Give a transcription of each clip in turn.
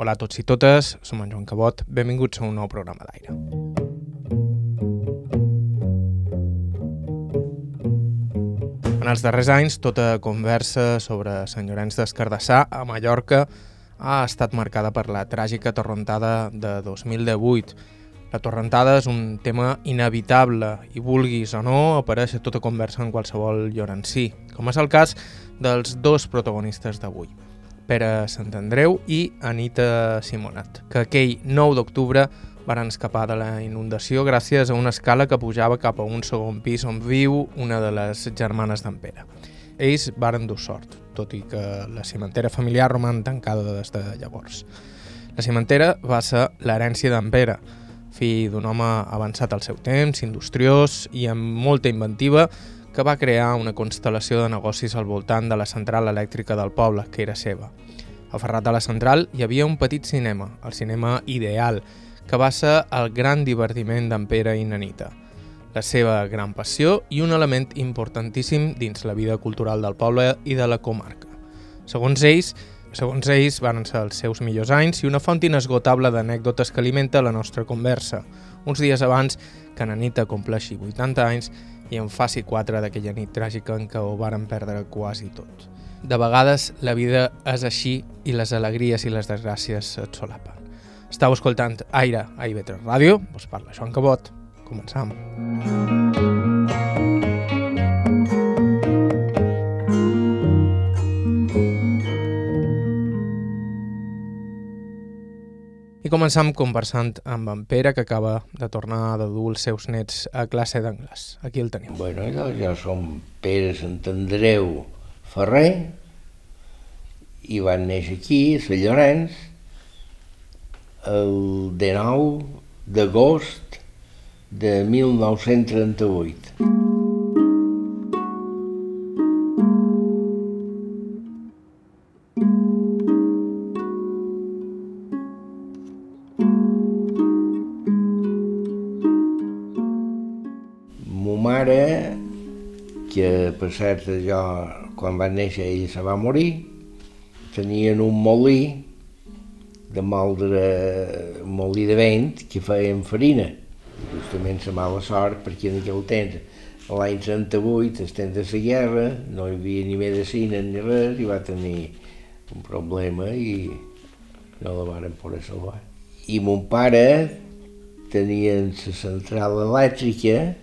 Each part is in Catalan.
Hola a tots i totes, som en Joan Cabot, benvinguts a un nou programa d'aire. En els darrers anys, tota conversa sobre Sant Llorenç d'Escardassà a Mallorca ha estat marcada per la tràgica torrentada de 2018. La torrentada és un tema inevitable i vulguis o no apareix a tota conversa en qualsevol llorencí, com és el cas dels dos protagonistes d'avui, Pere Sant Andreu i Anita Simonet, que aquell 9 d'octubre van escapar de la inundació gràcies a una escala que pujava cap a un segon pis on viu una de les germanes d'en Pere. Ells varen dur sort, tot i que la cimentera familiar roman tancada des de llavors. La cimentera va ser l'herència d'en Pere, fill d'un home avançat al seu temps, industriós i amb molta inventiva, que va crear una constel·lació de negocis al voltant de la central elèctrica del poble, que era seva. Aferrat a la central hi havia un petit cinema, el cinema Ideal, que va ser el gran divertiment d'en Pere i Nanita la seva gran passió i un element importantíssim dins la vida cultural del poble i de la comarca. Segons ells, segons ells van ser els seus millors anys i una font inesgotable d'anècdotes que alimenta la nostra conversa, uns dies abans que Nanita compleixi 80 anys i en faci 4 d'aquella nit tràgica en què ho varen perdre quasi tot. De vegades la vida és així i les alegries i les desgràcies et solapen. Estau escoltant Aire a IB3 Ràdio, us parla Joan Cabot. Començam. Començam conversant amb en Pere, que acaba de tornar de dur els seus nets a classe d'anglès. Aquí el tenim. Bueno, jo, jo som Pere Sant Andreu Ferrer i van néixer aquí, a Sant Llorenç, el 19 d'agost de 1938. Per cert jo, quan va néixer ella se va morir, tenien un molí de moldre, molí de vent que feien farina. Justament la mala sort perquè en aquell temps, l'any 38, estem de la guerra, no hi havia ni medicina ni res, i va tenir un problema i no la varen poder salvar. I mon pare tenien la central elèctrica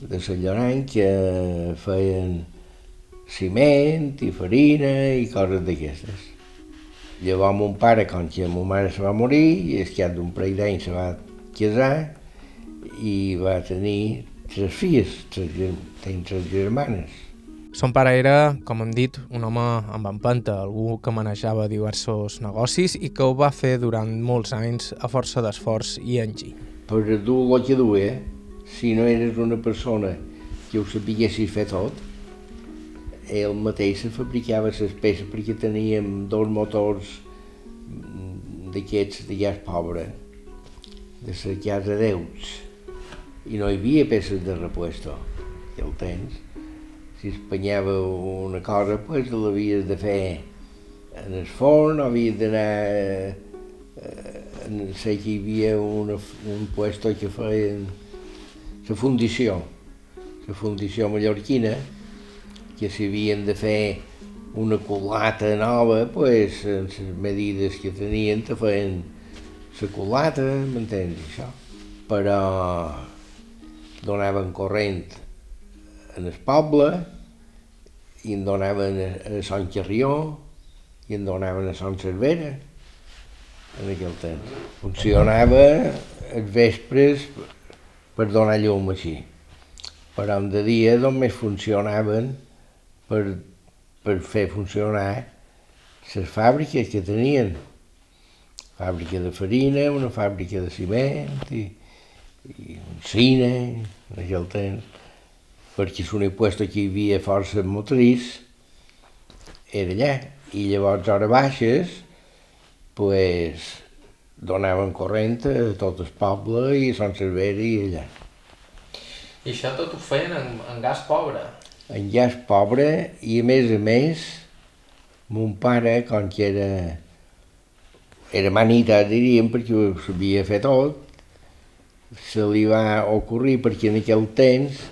de Sant Llorenç que feien ciment i farina i coses d'aquestes. Llavors mon pare, quan que ma mare se va morir, i es cap d'un parell d'anys se va casar i va tenir tres filles, tres, tenir tres germanes. Son pare era, com hem dit, un home amb empenta, algú que manejava diversos negocis i que ho va fer durant molts anys a força d'esforç i enginy. Per dur el que duia, si no eres una persona que ho sapiguessis fer tot, ell mateix se fabricava les peces perquè teníem dos motors mm, d'aquests de gas pobre, de la casa Deus, i no hi havia peces de repuesto, que el tens. Si espanyava una cosa, pues l'havies de fer en el forn, havies d'anar eh, sé que hi havia una, un puesto que feien la fundició, la fundició mallorquina, que si havien de fer una culata nova, pues, en les medides que tenien te feien la culata, m'entens, això? Però donaven corrent en el poble, i en donaven a Sant Carrió, i en donaven a Sant Cervera, en aquell temps. Funcionava els vespres per donar llum així. Però de dia només funcionaven per, per fer funcionar les fàbriques que tenien. Fàbrica de farina, una fàbrica de ciment i, i un cine, en aquell temps, perquè un puesto que hi havia força motriç era allà. I llavors, a hores baixes, pues, donaven corrent a tot el poble i a Sant Cervera i allà. I això tot ho feien en, en gas pobre? En gas pobre i a més a més mon pare, com que era era manita, diríem, perquè ho sabia fer tot, se li va ocorrir perquè en aquell temps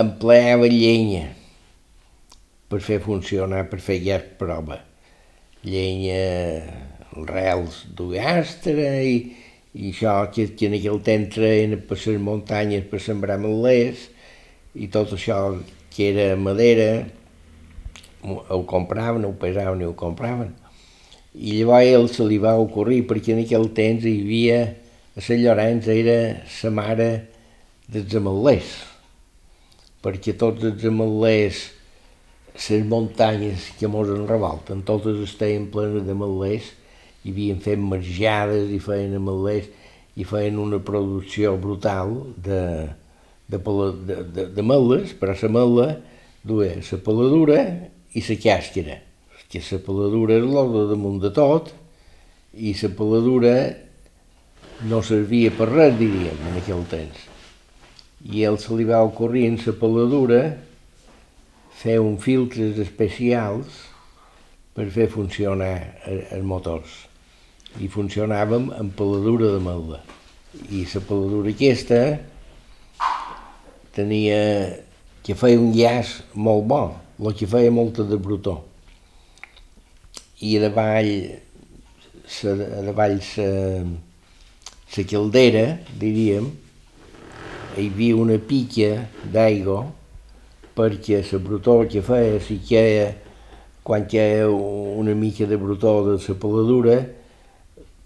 empleava llenya per fer funcionar, per fer ja prova. Llenya, rels d'ugastre i, i això que, que en aquell temps treien per les muntanyes per sembrar melers i tot això que era madera ho compraven, ho pesaven i ho compraven. I llavors ell se li va ocorrir perquè en aquell temps hi havia a Sant Llorenç era la mare dels ametllers, perquè tots els ametllers, les muntanyes que mos enrevolten, totes estaven plenes d'ametllers, i havien fet marjades i feien ametllers i feien una producció brutal de, de, de, de, de meles, però la mela duia la peladura i la càscara, que la peladura és l'ordre damunt de tot, i la peladura no servia per res, diríem, en aquell temps. I ell se li va ocorrir en la peladura fer uns filtres especials per fer funcionar els motors. I funcionàvem amb peladura de melda. I la peladura aquesta tenia que feia un llaç molt bo, el que feia molta de brutó. I a davall, a davall sa, la caldera, diríem, hi havia una pica d'aigua perquè la brutó que feia, si queia, quan queia una mica de brutó de la peladura,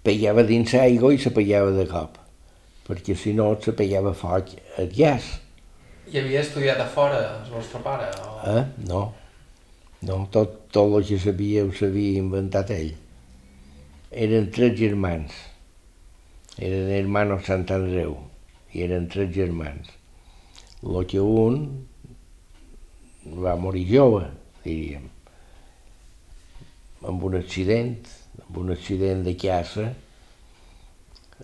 pegava dins l'aigua i se pegava de cop, perquè si no se pegava foc al gas. I havia estudiat a fora el vostre pare? O... Eh? No, no, tot, tot el que sabia ho sabia inventat ell. Eren tres germans eren hermanos Sant Andreu i eren tres germans. Lo que un va morir jove, diríem, amb un accident, amb un accident de caça,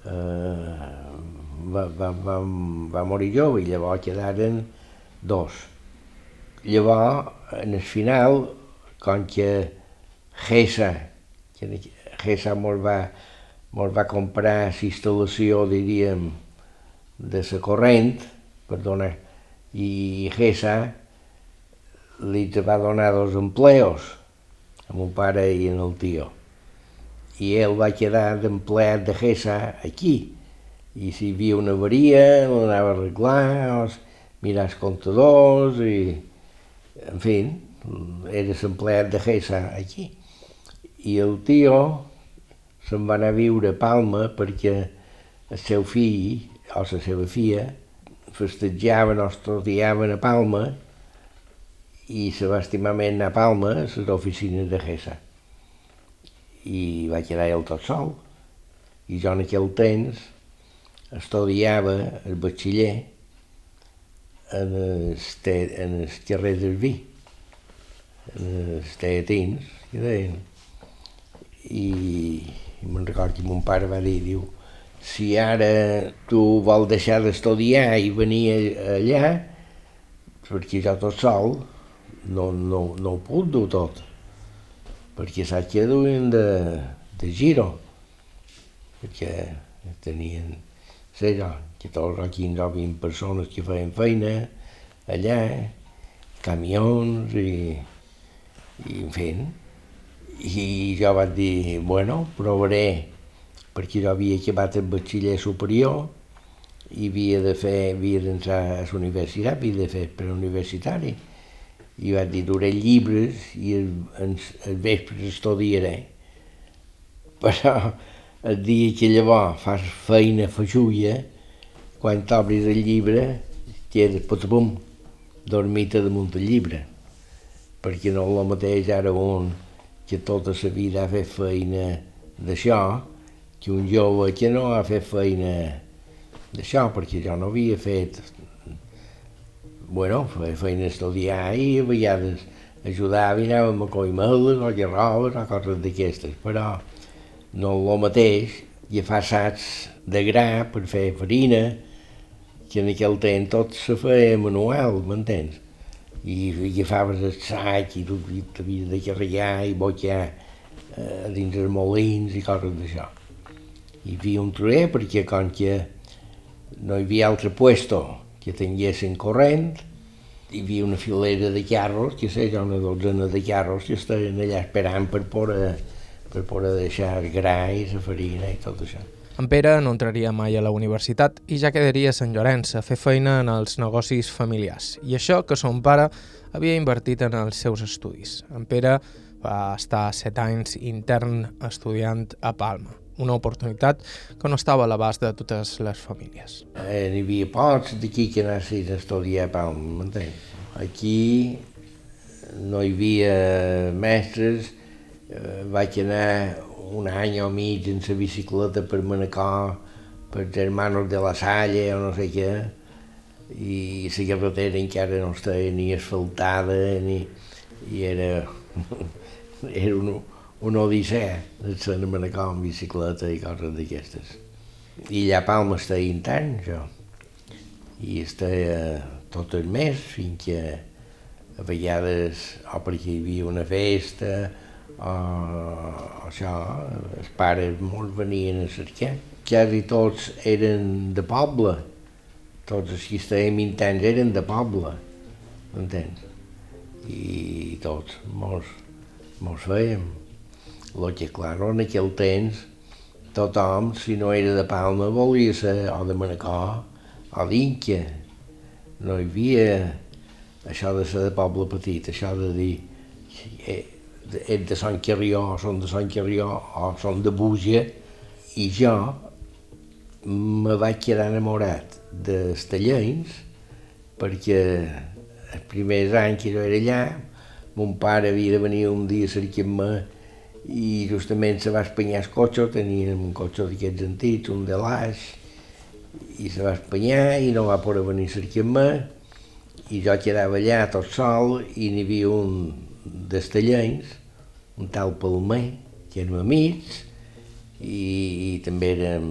eh, va, va, va, va morir jove i llavors quedaren dos. Llavors, en el final, com que Gesa, que Gesa mos va, ens va comprar la instal·lació, diríem, de la corrent, perdona, i Gesa li va donar dos empleos, a mon pare i en el tio. I ell va quedar d'empleat de Gesa aquí, i si hi havia una avaria, l'anava a arreglar, mirar els comptadors, i, en fi, era l'empleat de Gesa aquí. I el tio, se'n va anar a viure a Palma perquè el seu fill o la seva filla festejaven o estudiaven a Palma i se va estimar a Palma a les oficines de GESA. I va quedar ell tot sol. I jo en aquell temps estudiava el batxiller en el, te, en el carrer del Vi, en els teatins, que deien. I i me'n record que mon pare va dir, diu, si ara tu vols deixar d'estudiar i venir allà, perquè jo tot sol no, no, no ho puc dur tot, perquè saps que duien de, de giro, perquè tenien, sé jo, que tots els 15 o 20 persones que feien feina allà, camions i, i en fi, i jo vaig dir, bueno, provaré, perquè jo havia acabat el batxiller superior i havia de fer, havia d'entrar a la universitat, havia de fer preuniversitari. I vaig dir, duré llibres i el, el, el vespre estudiaré. Però el dia que llavors fas feina feixulla, quan t'obris el llibre, quedes patapum, dormita damunt del llibre. Perquè no és el mateix ara un que tota la vida ha fet feina d'això, que un jove que no ha fet feina d'això, perquè jo no havia fet, bueno, feina estudiar i a vegades ajudava i anàvem a coll meles o que robes o coses d'aquestes, però no el mateix agafar sacs de gra per fer farina, que en aquell temps tot se feia manual, m'entens? i agafaves el sac i t'havies de carregar i boixar eh, dins els molins i coses d'això. Hi havia un truer perquè com que no hi havia altre puesto que tinguessin corrent, hi havia una filera de carros, que sé una dotzena de carros que estaven allà esperant per poder, per poder deixar el gra i la farina i tot això. En Pere no entraria mai a la universitat i ja quedaria a Sant Llorenç a fer feina en els negocis familiars. I això que son pare havia invertit en els seus estudis. En Pere va estar set anys intern estudiant a Palma, una oportunitat que no estava a l'abast de totes les famílies. Eh, n'hi havia pocs d'aquí que anessin a estudiar Palma, m'entens? Aquí no hi havia mestres, eh, vaig anar un any o mig en la bicicleta per Manacor, per Germanos de la Salle o no sé què, i la carretera encara no estava ni asfaltada ni... i era, era un, un odissea a Manacor amb bicicleta i coses d'aquestes. I allà a Palma estava intern, jo, i estava tot el mes fins que a vegades o perquè hi havia una festa uh, això, els pares molts venien a cercar. Quasi tots eren de poble, tots els que estàvem intents eren de poble, m'entens? I tots, molts, molts fèiem. Lo que, clar, en aquell temps, tothom, si no era de Palma, volia ser o de Manacor o d'Inca. No hi havia això de ser de poble petit, això de dir eh, ell de Sant Carrió, són de Sant Carrió o són de Búgia, i jo me vaig quedar enamorat dels tallents perquè els primers anys que jo era allà, mon pare havia de venir un dia a cercar-me i justament se va espanyar el cotxe, teníem un cotxe d'aquests antics, un de l'Aix, i se va espanyar i no va poder venir a cercar-me i jo quedava allà tot sol i n'hi havia un dels tallents un tal Palmer, que érem amics, i, i també érem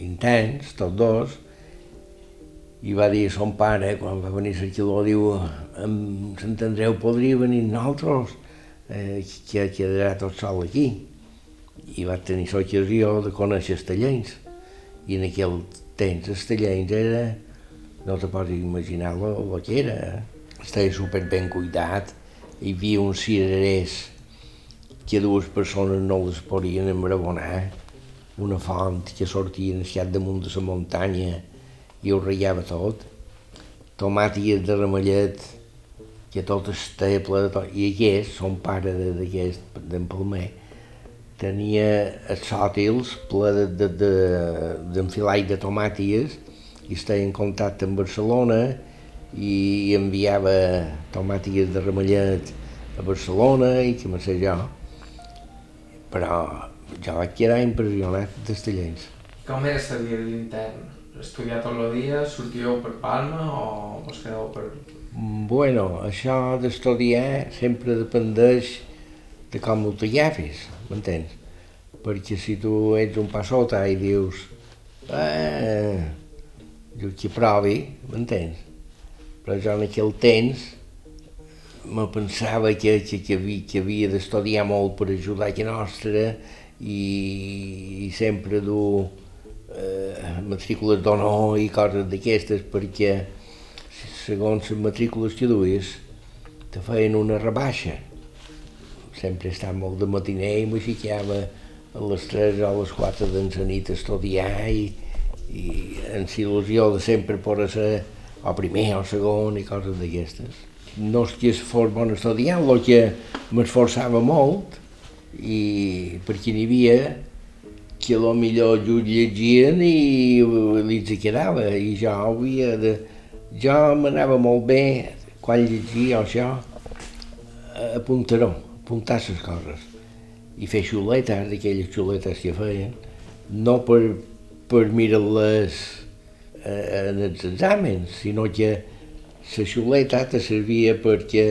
intens, tots dos, i va dir a son pare, quan va venir a Quiló, diu, Andreu podria venir nosaltres, eh, que quedarà tot sol aquí. I va tenir l'ocasió de conèixer els tallents. I en aquell temps els tallents era, no te pots imaginar el que era. Estava super ben cuidat, hi havia uns cirerers que dues persones no les podien embrabonar, una font que sortia en el damunt de la muntanya i ho reiava tot, tomàtiques de ramellet, que tot estava ple de tot, i aquest, son pare d'aquest, d'en Palmer, tenia els sòtils ple d'enfilall de, de, de, de tomàtiques i estava en contacte amb Barcelona i enviava tomàtiques de ramellet a Barcelona i que me sé jo però jo vaig quedar impressionat dels tallents. Com era la vida d'intern? Estudiar tot el dia, sortíeu per Palma o us quedeu per... Bueno, això d'estudiar sempre dependeix de com ho t'agafis, m'entens? Perquè si tu ets un passota i dius eh, jo que provi, m'entens? Però jo en aquell temps me pensava que, que, que, havia, que havia d'estudiar molt per ajudar a nostra i, i sempre dur eh, matrícules d'honor i coses d'aquestes perquè segons les matrícules que duies te feien una rebaixa. Sempre estava molt de matiner i m'ho ficava a les 3 o a les 4 de nit a estudiar i, i en il·lusió de sempre poder ser o primer o segon i coses d'aquestes no és que fos bon estudiant, el que m'esforçava molt, i perquè n'hi havia que a lo millor llegien i li quedava, i jo havia de... Jo m'anava molt bé quan llegia això, apuntar-ho, apuntar les coses, i fer xuletes, d'aquelles xuletes que feien, no per, per mirar-les eh, en els exàmens, sinó que la xuleta te servia perquè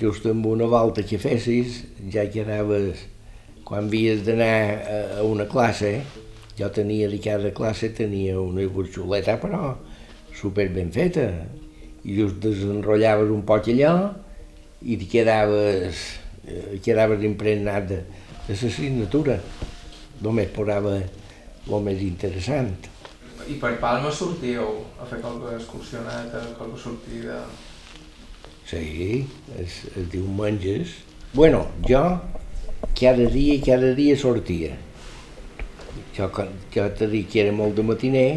just amb una volta que fessis ja que anaves, quan havies d'anar a una classe, jo tenia de cada classe tenia una xuleta però super ben feta i just desenrotllaves un poc allò i et quedaves, eh, quedaves impregnat de, de l'assignatura. Només posava el més interessant. I per Palma sortíeu a fer qualque excursioneta, qualque sortida... Sí, es, es diu menges. Bueno, jo cada dia, cada dia sortia. Jo, jo t'he dit que era molt de matiner,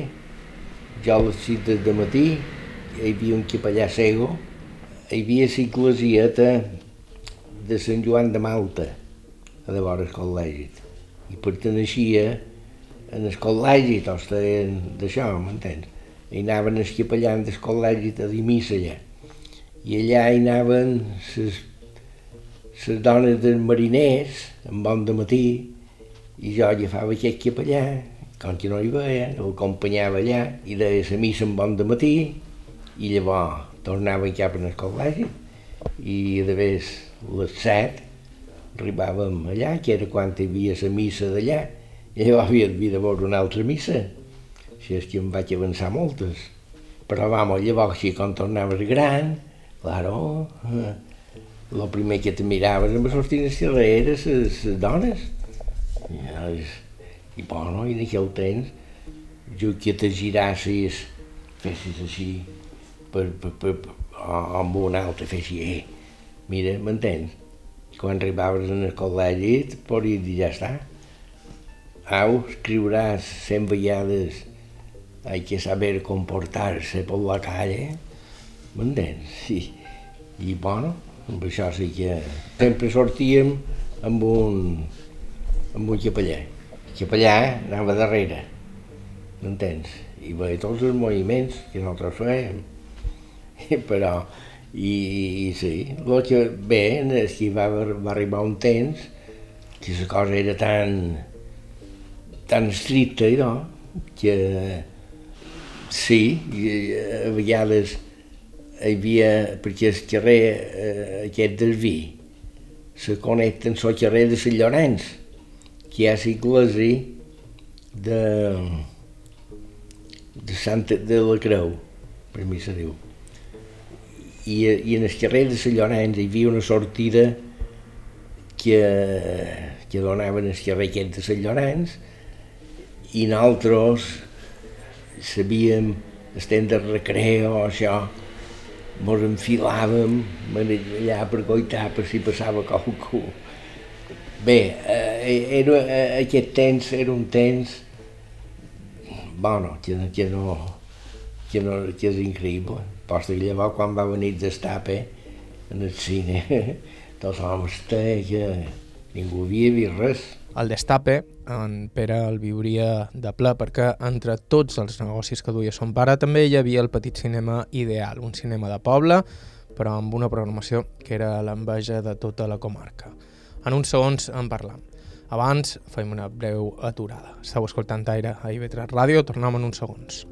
jo a les 6 de matí hi havia un capellà cego, hi havia l'eclesieta de Sant Joan de Malta, a de vora el col·legi, i perteneixia en el col·legi, tots feien d'això, m'entens? Hi anaven els capellans del col·legi a dir missa allà. I allà hi anaven les, les dones dels mariners, en bon de matí, i jo agafava aquest capellà, com que no hi veia, l'acompanyava allà, i deia la missa en bon de matí, i llavors tornaven cap al col·legi, i de vegades les set arribàvem allà, que era quan hi havia la missa d'allà, i llavors havia, havia de veure una altra missa. Així és que em vaig avançar moltes. Però, vamos, llavors, si quan tornaves gran, claro, eh, el primer que te miraves amb els tines darrere les dones. I, i bueno, i en temps, jo que te girassis, fessis així, per, per, per, amb un altre, fessis, eh, mira, m'entens? Quan arribaves en el col·legi, podries dir, ja està, Au, escriuràs cent vegades hay que saber comportar-se per la calle, m'entens? I, I, bueno, amb això sí que sempre sortíem amb un, amb un capellà. El capellà anava darrere, m'entens? I veia tots els moviments que nosaltres fèiem. Però, i, i sí, el que bé és que va, va arribar un temps que la cosa era tan, tan estricta, no? que sí, a vegades hi havia, perquè el carrer eh, aquest del vi se connecta amb el carrer de Sant Llorenç, que hi ha l'església de, de Santa de la Creu, per mi se diu. I, I en el carrer de Sant Llorenç hi havia una sortida que, que donaven al carrer aquest de Sant Llorenç, i nosaltres sabíem, estem de recreo, això, ens enfilàvem allà per goitar per si passava qualcú. Bé, eh, era, eh, aquest temps era un temps, bueno, que, que no, que, no, que és increïble. Posta que llavors quan va venir d'estape en el cine, tots homes que ningú havia vist res. El Destape, en Pere el viuria de ple perquè entre tots els negocis que duia son pare també hi havia el petit cinema ideal, un cinema de poble, però amb una programació que era l'enveja de tota la comarca. En uns segons en parlam. Abans fem una breu aturada. Estau escoltant Aire a IB3 Ràdio, tornem en uns segons.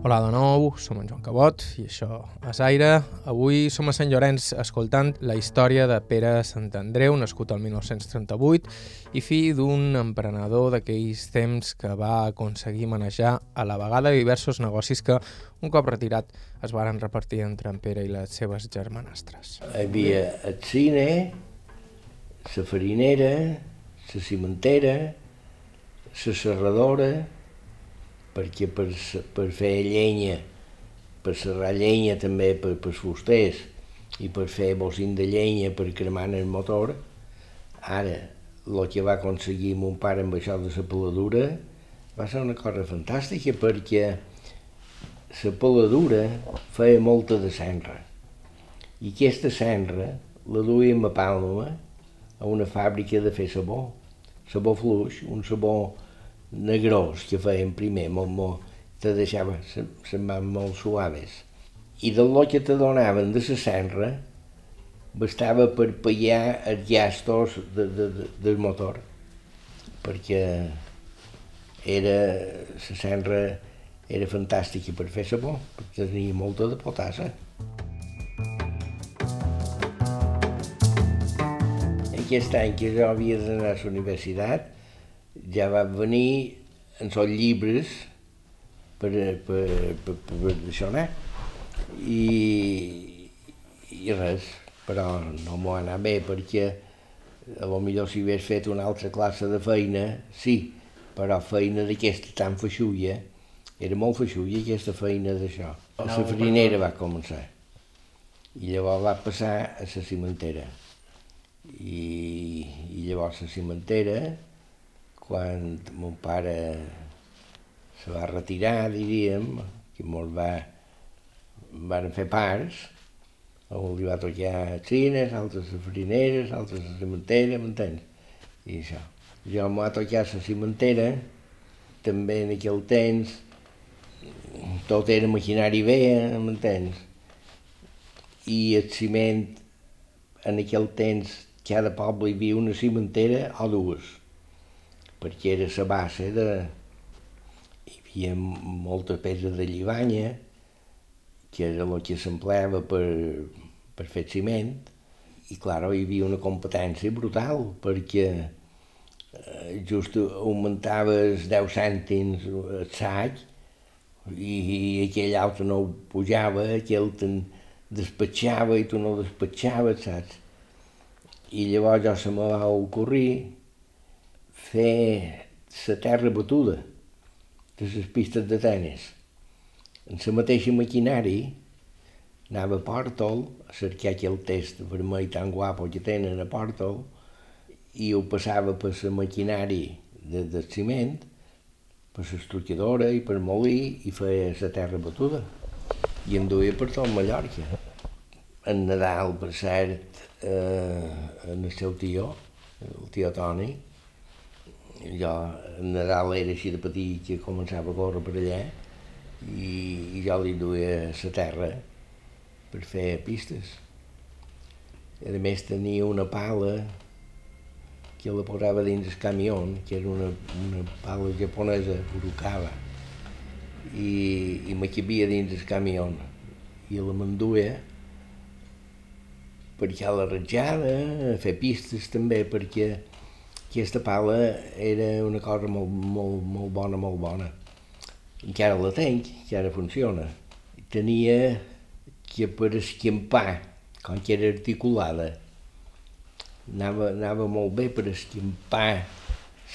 Hola de nou, som en Joan Cabot i això és Aire. Avui som a Sant Llorenç escoltant la història de Pere Sant Andreu, nascut el 1938 i fill d'un emprenedor d'aquells temps que va aconseguir manejar a la vegada diversos negocis que, un cop retirat, es varen repartir entre en Pere i les seves germanastres. Hi havia el cine, la farinera, la cimentera, la serradora, perquè per, per fer llenya, per serrar llenya també per, per fusters i per fer bocin de llenya per cremar el motor, ara el que va aconseguir mon pare amb això de la peladura va ser una cosa fantàstica perquè la peladura feia molta de senra i aquesta senra la duíem a Palma a una fàbrica de fer sabó, sabó fluix, un sabó negrós que feien primer, molt, molt, te deixava les mans molt suaves. I del lo que te donaven de la serra, bastava per pagar els gastos de, de, de, del motor, perquè era, la serra era fantàstica per fer sabó, perquè tenia molta de potassa. Aquest any que jo havia d'anar a la universitat ja va venir en els llibres per, per, per, per, per això anar. I, i res, però no m'ho ha anat bé perquè a lo millor si hagués fet una altra classe de feina, sí, però feina d'aquesta tan feixulla, era molt feixulla aquesta feina d'això. A la farinera va començar i llavors va passar a la cimentera. I, i llavors la cimentera, quan mon pare se va retirar, diríem, que molt va, van fer parts, un li va tocar cines, altres a farineres, altres a cimentera, m'entens? I això. Jo m'ho va tocar la cimentera, també en aquell temps, tot era maquinari bé, m'entens? I el ciment, en aquell temps, cada poble hi havia una cimentera o dues, perquè era la base de... Hi havia molta pedra de llibanya, que era el que s'empleava per, per fer ciment, i clar, hi havia una competència brutal, perquè eh, just augmentaves 10 cèntims el sac i, i aquell altre no ho pujava, aquell te'n despatxava i tu no despatxaves, saps? I llavors ja se me va ocorrir fer la terra batuda de les pistes de tenis en la mateixa maquinari anava a Portol a cercar aquell test vermell tan guapo que tenen a Portol i ho passava per la maquinari de, de ciment, per l'estructuradora i per molí i feia la terra batuda i em duia per tot Mallorca. En Nadal, per cert, eh, en el seu tio, el tio Toni, jo en Nadal era així de petit que començava a córrer per allà i, i jo li duia la terra per fer pistes. A més tenia una pala que la posava dins el camió, que era una, una pala japonesa, Urukawa, i, i me cabia dins el camió i la m'enduia perquè la ratjada, a fer pistes també, perquè aquesta pala era una cosa molt, molt, molt bona, molt bona encara la tenc, encara funciona. Tenia que per esquimpar, com que era articulada, anava, anava molt bé per esquimpar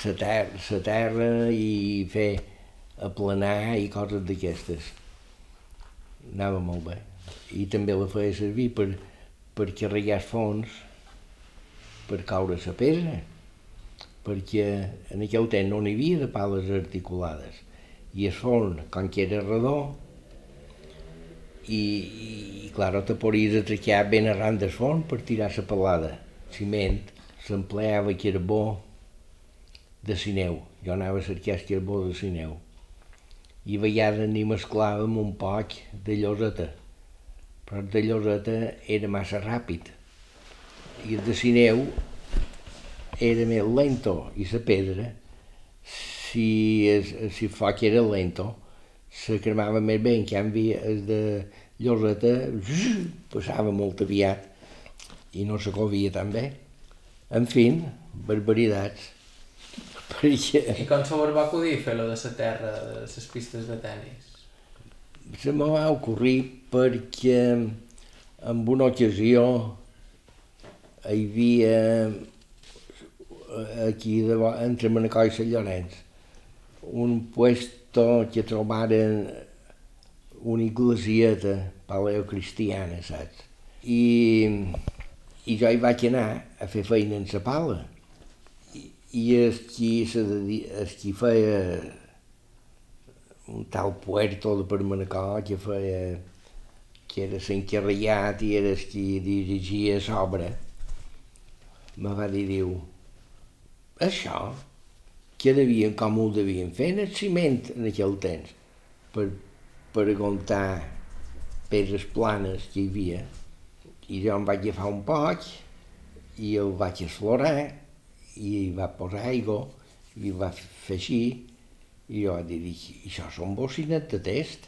la terra, terra i fer aplanar i coses d'aquestes. Anava molt bé. I també la feia servir per, per carregar fons, per caure la pedra, perquè en aquell temps no n'hi havia de pales articulades i el forn, com que era redó, i, i claro, te podies atracar ben arran del forn per tirar la pelada. Ciment s'empleava carbó de sineu. Jo anava a cercar el carbó de sineu. I a vegades n'hi mesclàvem un poc de lloseta, però de lloseta era massa ràpid. I el de sineu era més lento i la pedra si, es, si el foc era lento, se cremava més bé, en canvi el de lloseta passava molt aviat i no se covia tan bé. En fi, barbaritats. Perquè... I com se va acudir fer-lo de la terra, de les pistes de tennis? Se me va ocorrir perquè en una ocasió hi havia aquí de, entre Manacor i Sant Llorenç un puesto que trobaren una iglesieta paleocristiana, saps? I, i jo hi vaig anar a fer feina en la pala. I, i el qui, el qui feia un tal puerto de per Manacor que feia que era l'encarregat i era el qui dirigia l'obra, me va dir, diu, això què devien, com ho devien fer en el ciment en aquell temps, per, per aguantar pedres planes que hi havia. I jo em vaig agafar un poc i el vaig esflorar i hi va posar aigua i va fer així I jo vaig dir, això són bocinet de test.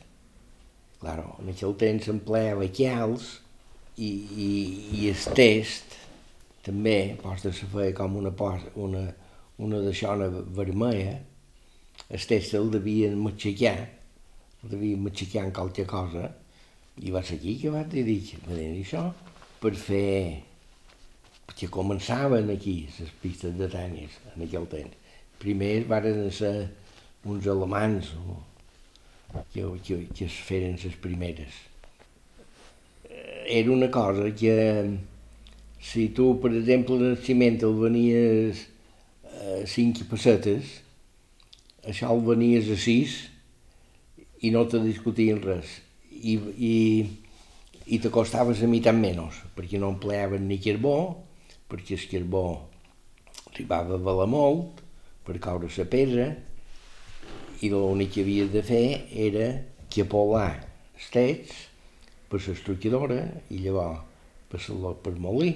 Claro, en aquell temps s'empleava quals i, i, i el test també, posta se feia com una, una, una deixona vermella, el test el devien matxacar, el devien matxacar en qualque cosa, i va ser aquí que va dir això, per fer, perquè començaven aquí les pistes de tenis en aquell temps. Primer van ser uns alemans que, que, que es feren les primeres. Era una cosa que si tu, per exemple, el ciment el venies a 5 pessetes, això el venies a 6 i no te discutien res. I, i, i te costaves a mitat menys, perquè no empleaven ni carbó, perquè el carbó arribava a valer molt, per caure la pedra, i l'únic que havia de fer era que polar els tets per l'estructuradora i llavors per molí.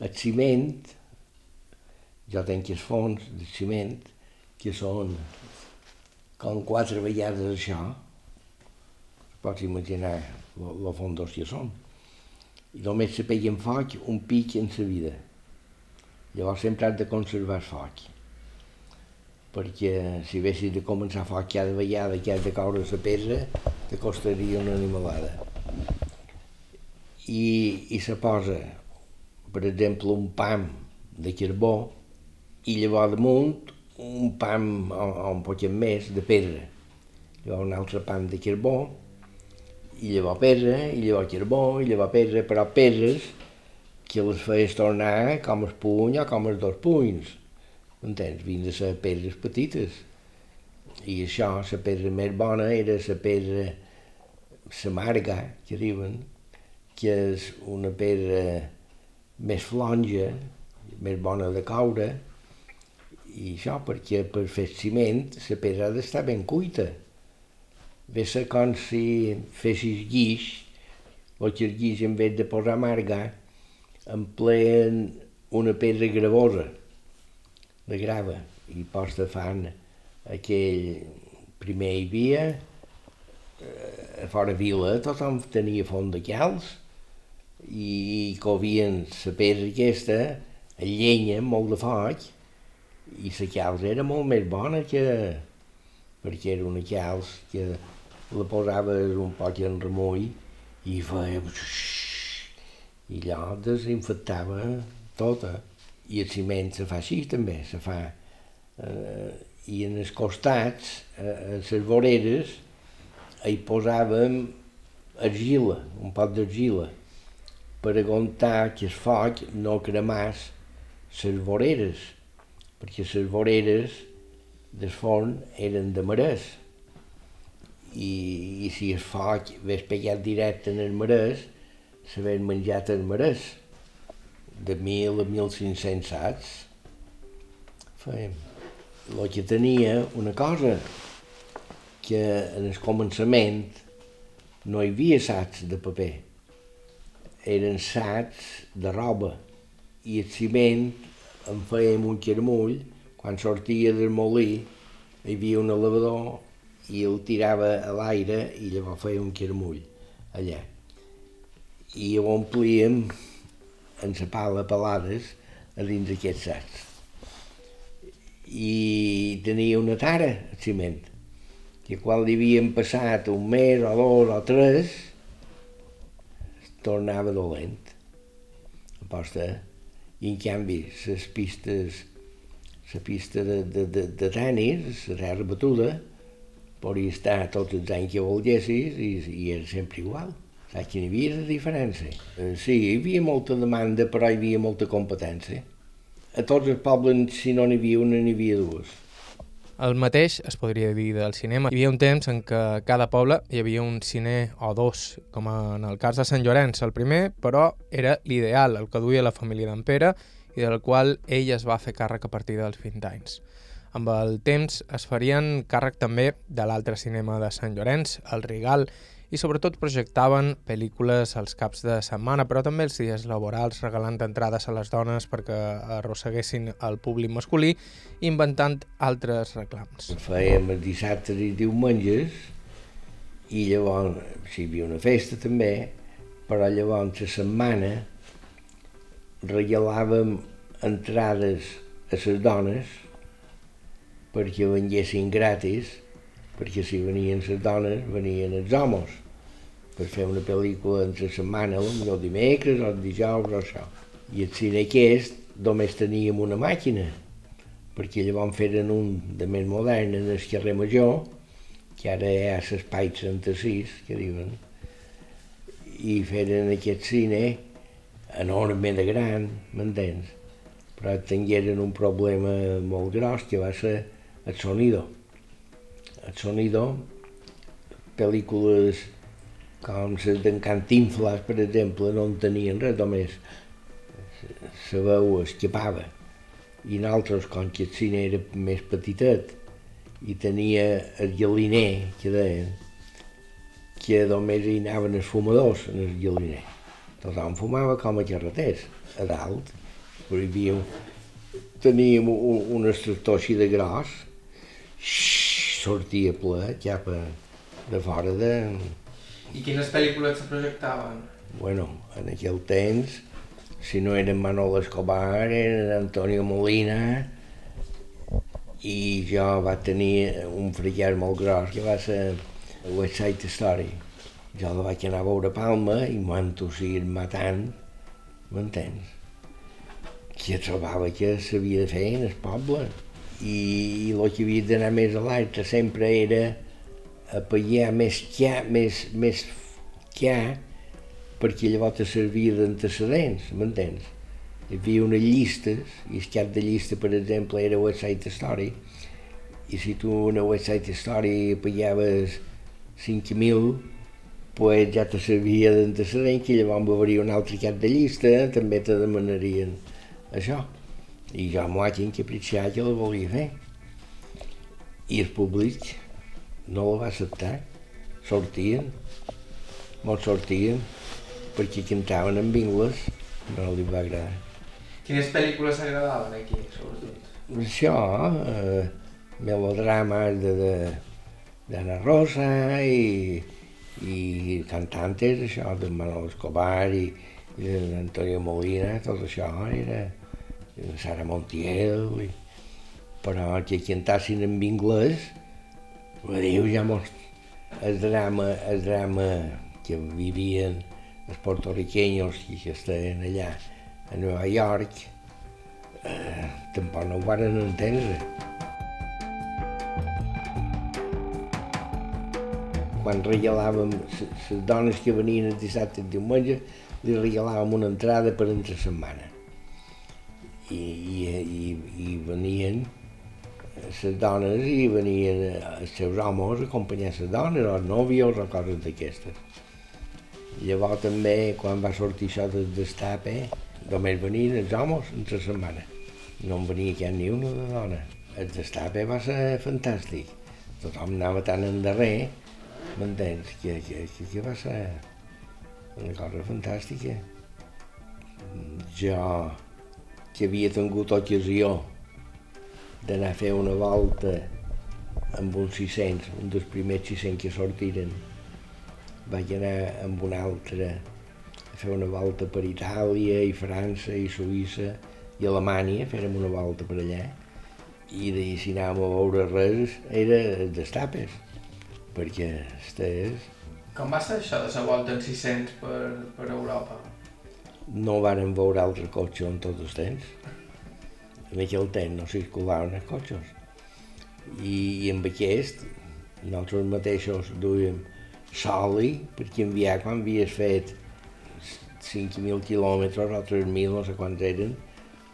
El ciment, jo tenc els fons de ciment, que són com quatre vegades això, pots imaginar el fondos que són. I només se peguen foc un pic en sa vida. Llavors sempre has de conservar foc, perquè si haguessis de començar foc cada vegada que has de caure la pedra, te costaria una animalada. I, i se posa, per exemple, un pam de carbó i llavors damunt un pam o, o un poquet més de pedra. Llavors un altre pam de carbó i llavors pedra, i llavors carbó, i llavors pedra, però pedres que les feies tornar com el puny o com els dos punys. Entens? A ser pedres petites. I això, la pedra més bona era la pedra, la marga, que diuen, que és una pedra més flonja, més bona de caure, i això perquè per fer ciment la pedra ha d'estar ben cuita. Ve ser com si fessis guix, o que el guix en vez de posar marga empleen una pedra gravosa de grava i posta fan aquell... Primer hi havia, eh, a fora vila, tothom tenia font de calç i covien la pedra aquesta a llenya, molt de foc, i la calç era molt més bona que... perquè era una calç que la posaves un poc en remull i feia i allò desinfectava tota. I el ciment se fa així també, se fa... Eh, I en els costats, eh, a les voreres, hi posàvem argila, un pot d'argila, per aguantar que el foc no cremàs les voreres, perquè les voreres del forn eren de marès. I, i si el foc hagués pegat directe en el marès, s'havien menjat el marès, de 1.000 a 1.500 sacs. Fèiem. El que tenia una cosa, que en el començament no hi havia sacs de paper, eren sacs de roba, i el ciment en fèiem un carmull, quan sortia del molí hi havia un elevador i el tirava a l'aire i llavors feia un carmull allà i ho omplíem en la pala pelades a dins d'aquests sacs. I tenia una tara, el ciment, que quan li havien passat un mes o dos o tres, tornava dolent. Aposta. I en canvi, les pistes, la pista de, de, de, de tenis, la terra batuda, podria estar tots els anys que volguessis i, i era sempre igual. Que hi havia de diferència? Eh, sí, hi havia molta demanda, però hi havia molta competència. A tots els pobles, si no n'hi havia una, n'hi havia dues. El mateix es podria dir del cinema. Hi havia un temps en què a cada poble hi havia un cine o dos, com en el cas de Sant Llorenç, el primer, però era l'ideal, el que duia la família d'en Pere i del qual ell es va fer càrrec a partir dels 20 anys. Amb el temps es farien càrrec també de l'altre cinema de Sant Llorenç, el Rigal, i sobretot projectaven pel·lícules als caps de setmana, però també els dies laborals, regalant entrades a les dones perquè arrosseguessin el públic masculí, inventant altres reclams. Fèiem els dissabtes i diumenges i llavors, si hi havia una festa també, però llavors la setmana regalàvem entrades a les dones perquè venguessin gratis perquè si venien les dones, venien els homes per fer una pel·lícula entre setmana, el dimecres o dijous o això. I el cine aquest només teníem una màquina, perquè llavors feren un de més modern en el carrer Major, que ara hi ha l'espai 36, que diuen, i feren aquest cine enormement gran, m'entens? Però tingueren un problema molt gros, que va ser el sonido el sonido, pel·lícules com les d'en Cantinflas, per exemple, no en tenien res, només la veu escapava. I nosaltres, com que el cine era més petitet, i tenia el galiner, que deien, que només hi anaven els fumadors en el galiner. Tothom fumava com a carreters, a dalt, havia... Teníem un, un extractor així de gros, sortia ple cap a, de fora de... I quines pel·lícules se projectaven? Bueno, en aquell temps, si no eren Manolo Escobar, eren Antonio Molina, i jo va tenir un fricàs molt gros que va ser West Side Story. Jo la vaig anar a veure a Palma i m'ho entusiasmat matant, m'entens? Que trobava que s'havia de fer en el poble i el que havia d'anar més a l'altre sempre era a pagar més quià, més, més quià, perquè llavors te servia d'antecedents, m'entens? Hi havia unes llistes, i el cap de llista, per exemple, era West Side Story, i si tu una West Side Story pagaves 5.000, pues ja te servia d'antecedent, que llavors haver un altre cap de llista, també te demanarien això. Que la volia fer. I el públic no la va acceptar. Sortien, molts sortien, perquè cantaven en anglès, no li va agradar. Quines pel·lícules agradaven aquí, sobretot? Això, eh, melodrames de, de, d'Anna Rosa i, i cantantes, això, de Manolo Escobar i, i d'Antonio Molina, tot això era Sara Montiel, i... però que cantassin en anglès, dir ja mos... El drama, el drama que vivien els portoriqueños i que estaven allà a Nova York, eh, tampoc no ho van entendre. Quan regalàvem les dones que venien el dissabte i diumenge, li regalàvem una entrada per entre setmana i, i, i, i venien les dones i venien els seus homes a acompanyar les dones, els nòvios o coses d'aquestes. Llavors també, quan va sortir això del destape, només venien els homes entre setmana. No en venia cap ni una de dona. El destape va ser fantàstic. Tothom anava tan endarrer, m'entens, que, que, que, que va ser una cosa fantàstica. Jo que havia tingut ocasió d'anar a fer una volta amb uns 600, un dels primers 600 que sortiren. Vaig anar amb un altre a fer una volta per Itàlia i França i Suïssa i Alemanya, fèrem una volta per allà i de si anàvem a veure res era d'estapes, perquè estés... Com va ser això de la volta en 600 per, per Europa? No varen veure altre cotxe en tot el temps. En aquell temps no circulaven els cotxes. I, i amb aquest, nosaltres mateixos duíem soli per canviar quan havies fet 5.000 quilòmetres o 3.000, no sé quants eren,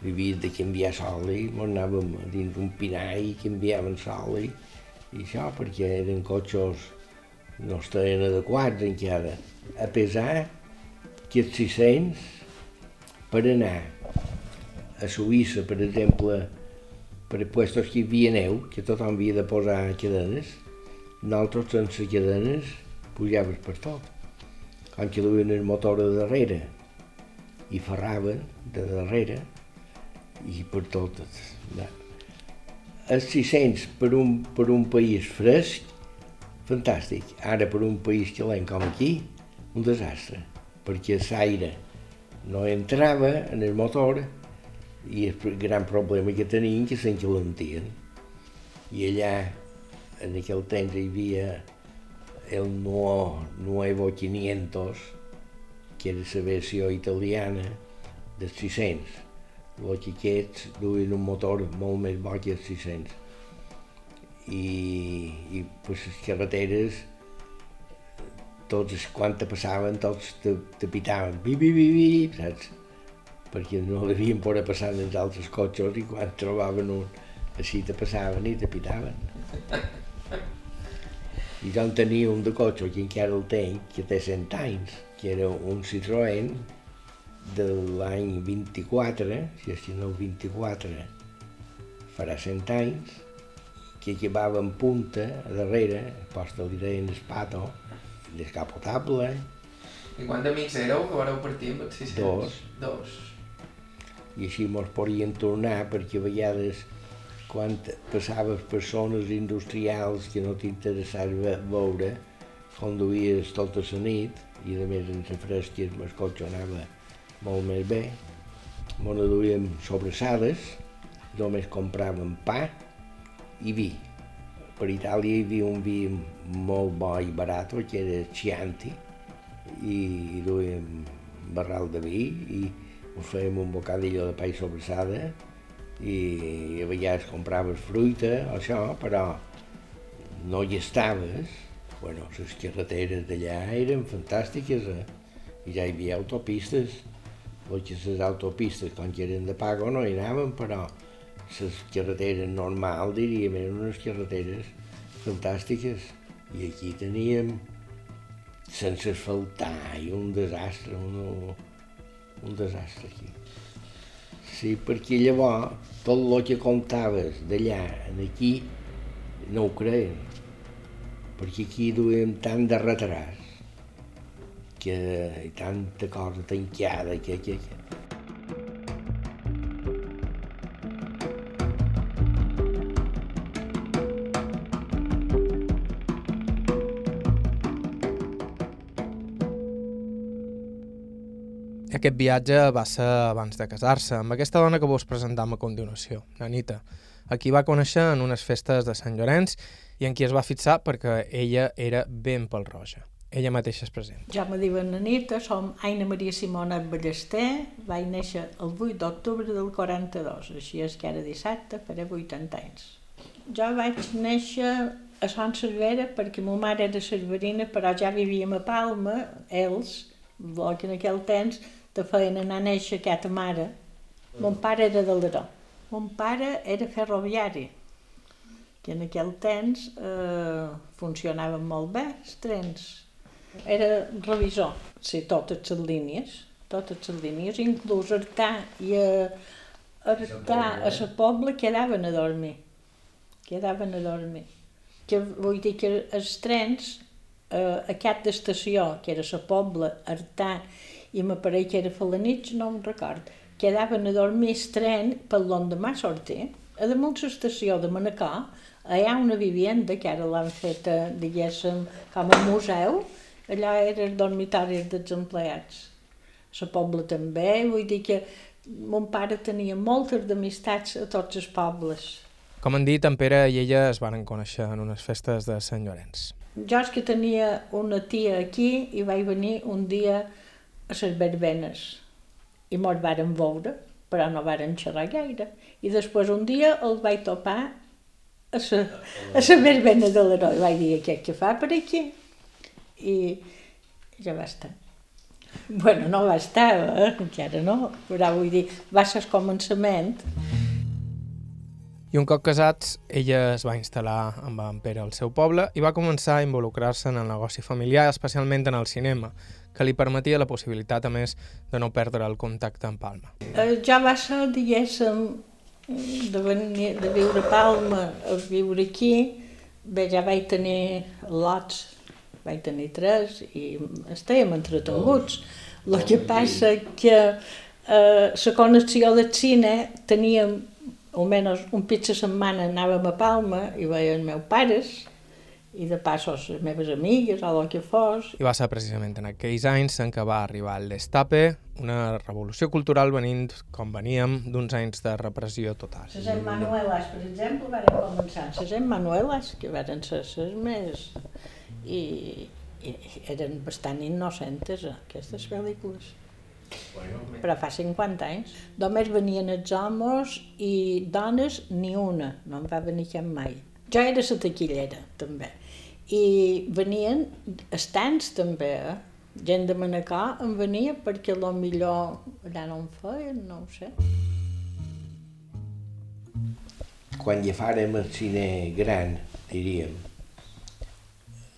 havies de canviar soli, anàvem dins un pinall i canviaven soli, i això perquè eren cotxes no estaven adequats encara. A pesar que els 600 per anar a Suïssa, per exemple, per puestos que hi havia neu, que tothom havia de posar cadenes, nosaltres sense cadenes pujaves per tot. Quan que duien el motor de darrere i ferraven de darrere i per tot. Els 600 per un, per un país fresc, fantàstic. Ara per un país calent com aquí, un desastre, perquè l'aire no entrava en el motor i el gran problema que tenien que s'encalentien. I allà, en aquell temps, hi havia el Nuevo 500, que era la versió italiana dels 600. Els xiquets duien un motor molt més bo que els 600. I, i pues, les carreteres, tots quan te passaven, tots te, te pitaven, bi, bi, bi, bi, saps? Perquè no l'havien poder passar els altres cotxes i quan trobaven un així te passaven i te pitaven. I jo en tenia un de cotxe que encara el tenc, que té 100 anys, que era un Citroën de l'any 24, si és no el 24, farà 100 anys, que acabava en punta, a darrere, posta li deien espato, descapotable. I quants amics éreu que vareu partir amb el 600? Dos. Dos. I així mos podien tornar perquè a vegades quan passaves per zones industrials que no t'interessava veure, conduïes tota la nit i a més en la fresca el cotxe anava molt més bé. M'ho duíem sobrassades, només compràvem pa i vi. Per Itàlia hi havia un vi molt bo i barat, que era Chianti, i, duíem barral de vi i us fèiem un bocadillo de pa i sobrassada i a vegades compraves fruita o això, però no hi estaves. Bueno, les carreteres d'allà eren fantàstiques eh? i ja hi havia autopistes, perquè les autopistes, quan que eren de pago, no hi anaven, però les carreteres normals, diríem, eren unes carreteres fantàstiques. I aquí teníem, sense asfaltar, i un desastre, un, un desastre aquí. Sí, perquè llavors tot el que contaves d'allà en aquí no ho creien, perquè aquí duem tant de retras que i tanta cosa tancada que, que, que Aquest viatge va ser abans de casar-se, amb aquesta dona que vos presentam a continuació, Nanita, a qui va conèixer en unes festes de Sant Llorenç i en qui es va fixar perquè ella era ben pel roja. Ella mateixa es present. Ja me diuen Nanita, som Aina Maria Simonet Ballester, vaig néixer el 8 d'octubre del 42, així és que ara dissabte faré 80 anys. Jo vaig néixer a Sant Cervera perquè ma mare era cerverina, però ja vivíem a Palma, ells, que en aquell temps te feien anar a néixer aquesta mare. Mon pare era de l'Aró. Mon pare era ferroviari, que en aquell temps eh, funcionaven molt bé els trens. Era revisor, sí, totes les línies, totes les línies, inclús Artà i a, Artà a la Pobla quedaven a dormir. Quedaven a dormir. Que vull dir que els trens, eh, aquest d'estació, que era la Pobla, Artà i m'apareix que era Falanich, no em record, quedaven a dormir el tren per l'endemà sortir. A damunt l'estació de Manacor hi ha una vivienda que ara l'han fet, diguéssim, com a museu, allà era el dormitori dels empleats. La Pobla també, vull dir que mon pare tenia moltes d'amistats a tots els pobles. Com han dit, en Pere i ella es van conèixer en unes festes de Sant Llorenç. Jo és que tenia una tia aquí i vaig venir un dia a les verbenes i mos varen veure, però no varen xerrar gaire. I després un dia el vaig topar a la, a verbena de l'heroi. Vaig dir, què, què fa per aquí? I ja va estar. Bueno, no va estar, eh? encara no, però vull dir, va ser el començament. I un cop casats, ella es va instal·lar amb en Pere al seu poble i va començar a involucrar-se en el negoci familiar, especialment en el cinema, que li permetia la possibilitat, a més, de no perdre el contacte amb Palma. Eh, ja va ser, diguéssim, de, venir, de viure a Palma a viure aquí, bé, ja vaig tenir lots vaig tenir tres i estàvem entretenguts. El que passa que eh, la connexió del cine teníem almenys un pitja setmana anàvem a Palma i veien meus pares i de passos les meves amigues o el que fos. I va ser precisament en aquells anys en què va arribar el Destape, una revolució cultural venint, com veníem, d'uns anys de repressió total. Les Emmanuelas, per exemple, van començar les Emmanuelas, que van ser les més... I, i eren bastant innocentes, aquestes pel·lícules. Però fa 50 anys. Només venien els homes i dones ni una, no en va venir cap mai. Jo era la taquillera, també. I venien estants, també, eh? Gent de Manacor em venia perquè lo millor allà no em feien, no ho sé. Quan ja farem el cine gran, diríem,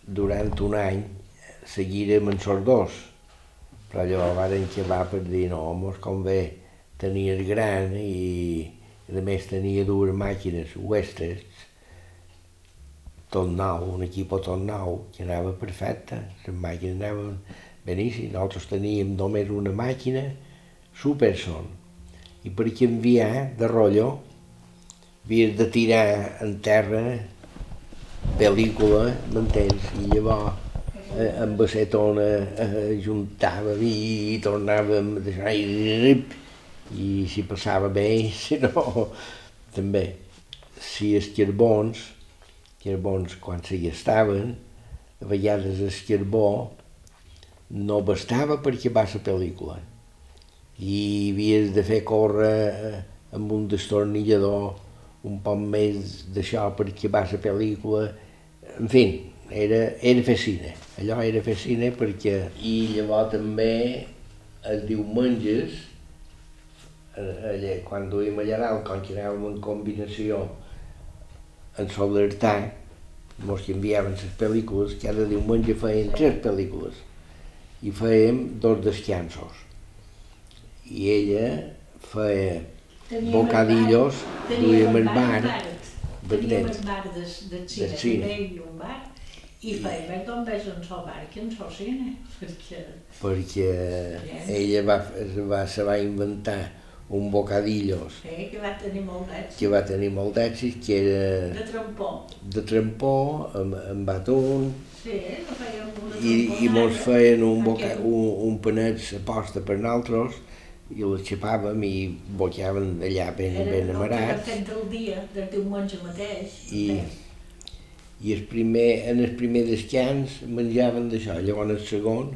durant un any seguirem en sordors, però llavors varen va per dir no, mos convé tenir el gran i a més tenia dues màquines Westerns tot nou, un equip tot nou, que anava perfecte, les màquines anaven beníssimes, nosaltres teníem només una màquina, Superson, i per canviar de rotllo havies de tirar en terra pel·lícula, m'entens? I llavors eh, amb acetona eh, juntàvem i tornàvem a deixar i, i si passava bé, si no, també. Si els carbons que era bons quan s'hi estaven, a vegades el carbó no bastava perquè va la pel·lícula. I havies de fer córrer eh, amb un destornillador un poc més d'això perquè va la pel·lícula. En fi, era, era fer cine. Allò era fer cine perquè... I llavors també els diumenges, eh, allà, quan duim allà dalt, quan que anàvem en combinació en Solertà mos enviaven les pel·lícules, cada diumenge feien tres pel·lícules i fèiem dos descansos. I ella feia Teníem bocadillos, duíem el bar, Teníem el bar de, de cine, cine. també hi un bar, i fèiem el com ves en sol bar que en sol cine, perquè... Perquè ella va, va, se va inventar un bocadillos. Sí, que va tenir molt d'èxit. Que va tenir molt d'èxit, que era... De trempó. De trempó, amb, amb atún. Sí, no feien una I, i mos feien un, boca, un, un panet a posta per nosaltres i el xapàvem i bocaven allà ben, era, ben amarats. Era el dia, del diumenge mateix. I, i el primer, en el primer descans menjaven d'això, llavors el segon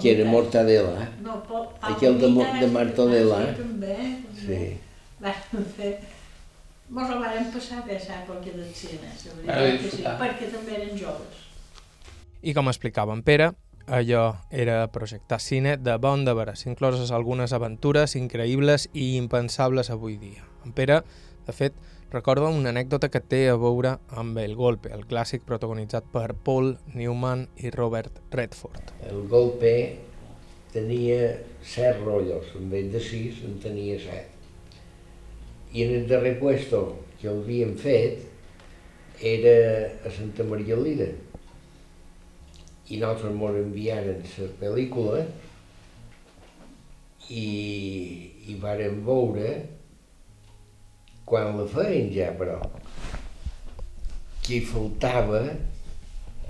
que era mortadela. No, Aquell de, de mortadela. Sí, també. Sí. Vam fer... Mos ho vam passar bé, sap, perquè del cine, la veritat que sí, perquè també eren joves. I com explicava en Pere, allò era projectar cine de bon de veres, incloses algunes aventures increïbles i impensables avui dia. En Pere, de fet, recorda una anècdota que té a veure amb El Golpe, el clàssic protagonitzat per Paul Newman i Robert Redford. El Golpe tenia set rotllos, en vez de sis en tenia set. I en el darrer puesto que havíem fet era a Santa Maria Lira. I nosaltres ens enviaren la pel·lícula i, i vàrem veure quan la feien ja, però, que hi faltava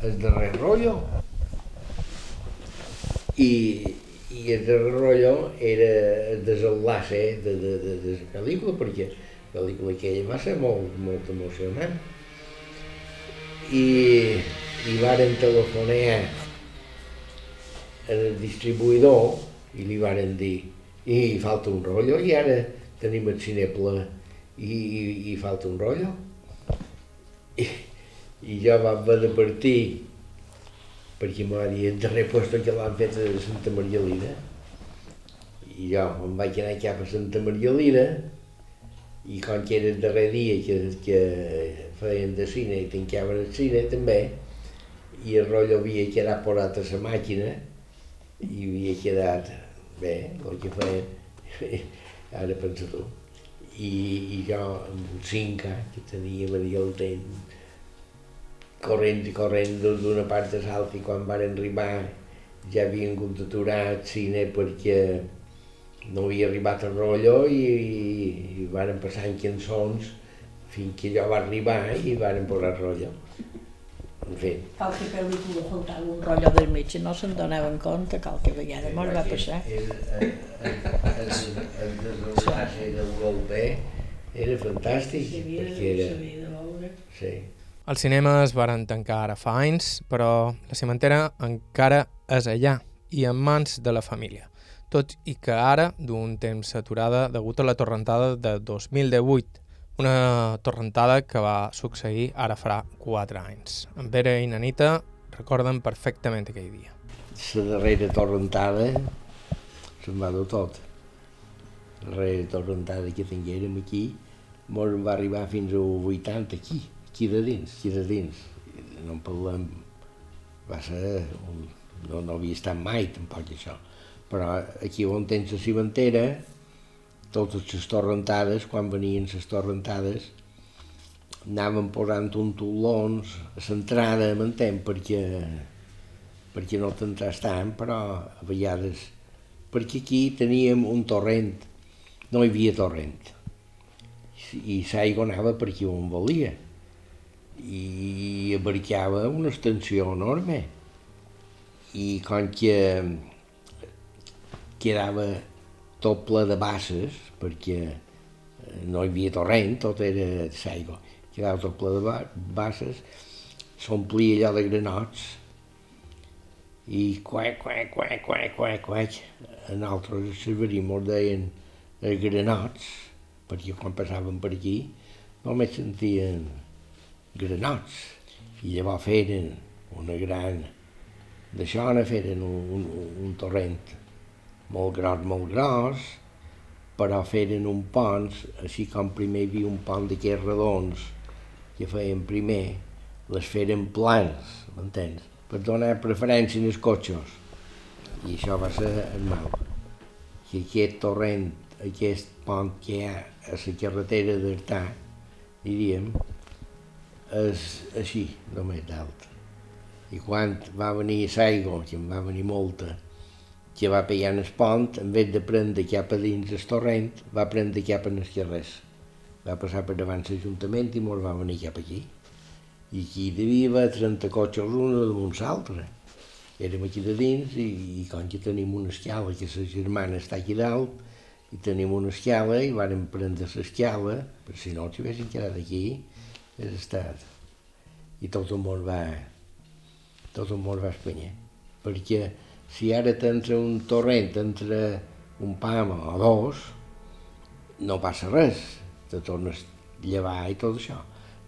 el darrer rotllo. I, i el darrer rotllo era el desenlace de, de, de, de la pel·lícula, perquè la pel·lícula aquella va ser molt, molt emocionant. I, i varen telefonar al distribuïdor i li varen dir i falta un rotllo i ara tenim el cine ple i, i, falta un rotllo. I, i jo vam haver de partir perquè m'ha dit el darrer lloc que l'han fet a Santa Maria Lina i jo em vaig anar cap a Santa Maria Lina i com que era el darrer dia que, que feien de cine i tancaven el cine també i el rotllo havia quedat posat a la màquina i havia quedat bé, el que feien. Ara pensa tu i, i jo amb un cinc anys que tenia el temps corrent i corrent d'una part a l'altra i quan van arribar ja havien hagut d'aturar el cine perquè no havia arribat el rotllo i, i, i van passar en cançons fins que allò va arribar i van posar el rotllo. En fi. Qualque pel·lícula faltava un rotllo del i no se'n donaven compte, qualque vegada mos va passar. El, el, el, el, el desenlace del golpe era fantàstic, perquè era... Sí. Els cinemes varen tancar ara fa anys, però la cimentera encara és allà i en mans de la família. Tot i que ara, d'un temps aturada degut a la torrentada de 2018, una torrentada que va succeir ara farà 4 anys. En Pere i Nanita recorden perfectament aquell dia. La darrera torrentada se'n va de tot. La darrera torrentada que tinguérem aquí mos va arribar fins a 80 aquí, aquí de dins, aquí de dins. No en parlem, va ser, un, no, no havia estat mai tampoc això, però aquí on tens la cimentera, totes les torrentades, quan venien les torrentades, anàvem posant un tolons a l'entrada, m'entén, perquè, perquè no t'entràs tant, però a vegades... Perquè aquí teníem un torrent, no hi havia torrent, i l'aigua anava per aquí on volia, i abarcava una extensió enorme, i com que quedava tot ple de basses, perquè eh, no hi havia torrent, tot era d'aigua. Quedava tot ple de basses, s'omplia allò de granots, i quac, quac, quac, quac, quac, quac. A nosaltres a Cerverí mos deien eh, granots, perquè quan passaven per aquí només sentien granots. I llavors feren una gran... D'això ne feren un, un, un torrent molt gros, molt gros, però feren un pont, així com primer hi havia un pont d'aquests redons que feien primer, les feren plans, m'entens? Per donar preferència als cotxes. I això va ser el mal. Que aquest torrent, aquest pont que hi ha a la carretera d'Artà, diríem, és així, només d'alt. I quan va venir l'aigua, que en va venir molta, que va pegar el pont, en vez de prendre cap a dins el torrent, va prendre cap en els carrers. Va passar per davant l'Ajuntament i mos va venir cap aquí. I aquí devia haver 30 cotxes un damunt l'altre. Érem aquí de dins i, i com que tenim una escala, que la germana està aquí dalt, i tenim una escala i vàrem prendre l'escala, per si no s'hi haguessin quedat aquí, és estat. I tot el món va, tot el món va espanyar. Perquè si ara t'entra un torrent entre un pam o dos, no passa res, te tornes a llevar i tot això.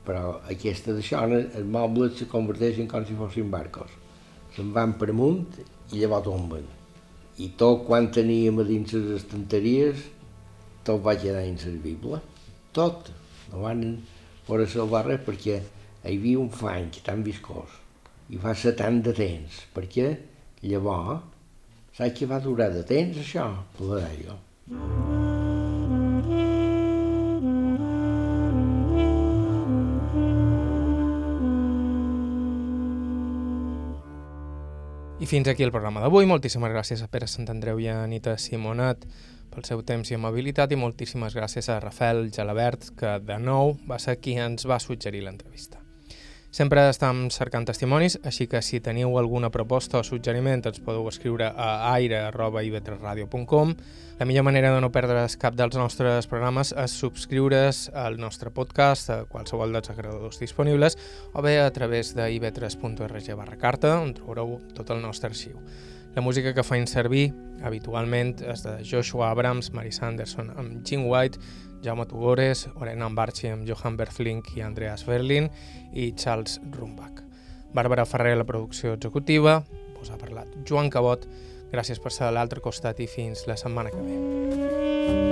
Però aquesta d'això, els mobles se converteixen com si fossin barcos. Se'n van per amunt i llavors tomben. I tot quan teníem a dins les estanteries, tot va quedar inservible. Tot. No van poder salvar res perquè hi havia un fang tan viscós i fa ser tant de temps. Per què? Llavors, saps què va durar de temps, això? L'aigua. I fins aquí el programa d'avui. Moltíssimes gràcies a Pere Sant Andreu i a Anita Simonet pel seu temps i amabilitat i moltíssimes gràcies a Rafael Gelabert, que de nou va ser qui ens va suggerir l'entrevista. Sempre estem cercant testimonis, així que si teniu alguna proposta o suggeriment ens podeu escriure a aire.ivetresradio.com. La millor manera de no perdre's cap dels nostres programes és subscriure's al nostre podcast a qualsevol dels agradadors disponibles o bé a través de ivetres.org barra carta, on trobareu tot el nostre arxiu. La música que feim servir habitualment és de Joshua Abrams, Mary Sanderson amb Jim White, Jaume Tugores, Ambarchi amb Johan Berflink i Andreas Berlin i Charles Rumbach. Bàrbara Ferrer, la producció executiva, us ha parlat Joan Cabot, gràcies per ser a l'altre costat i fins la setmana que ve.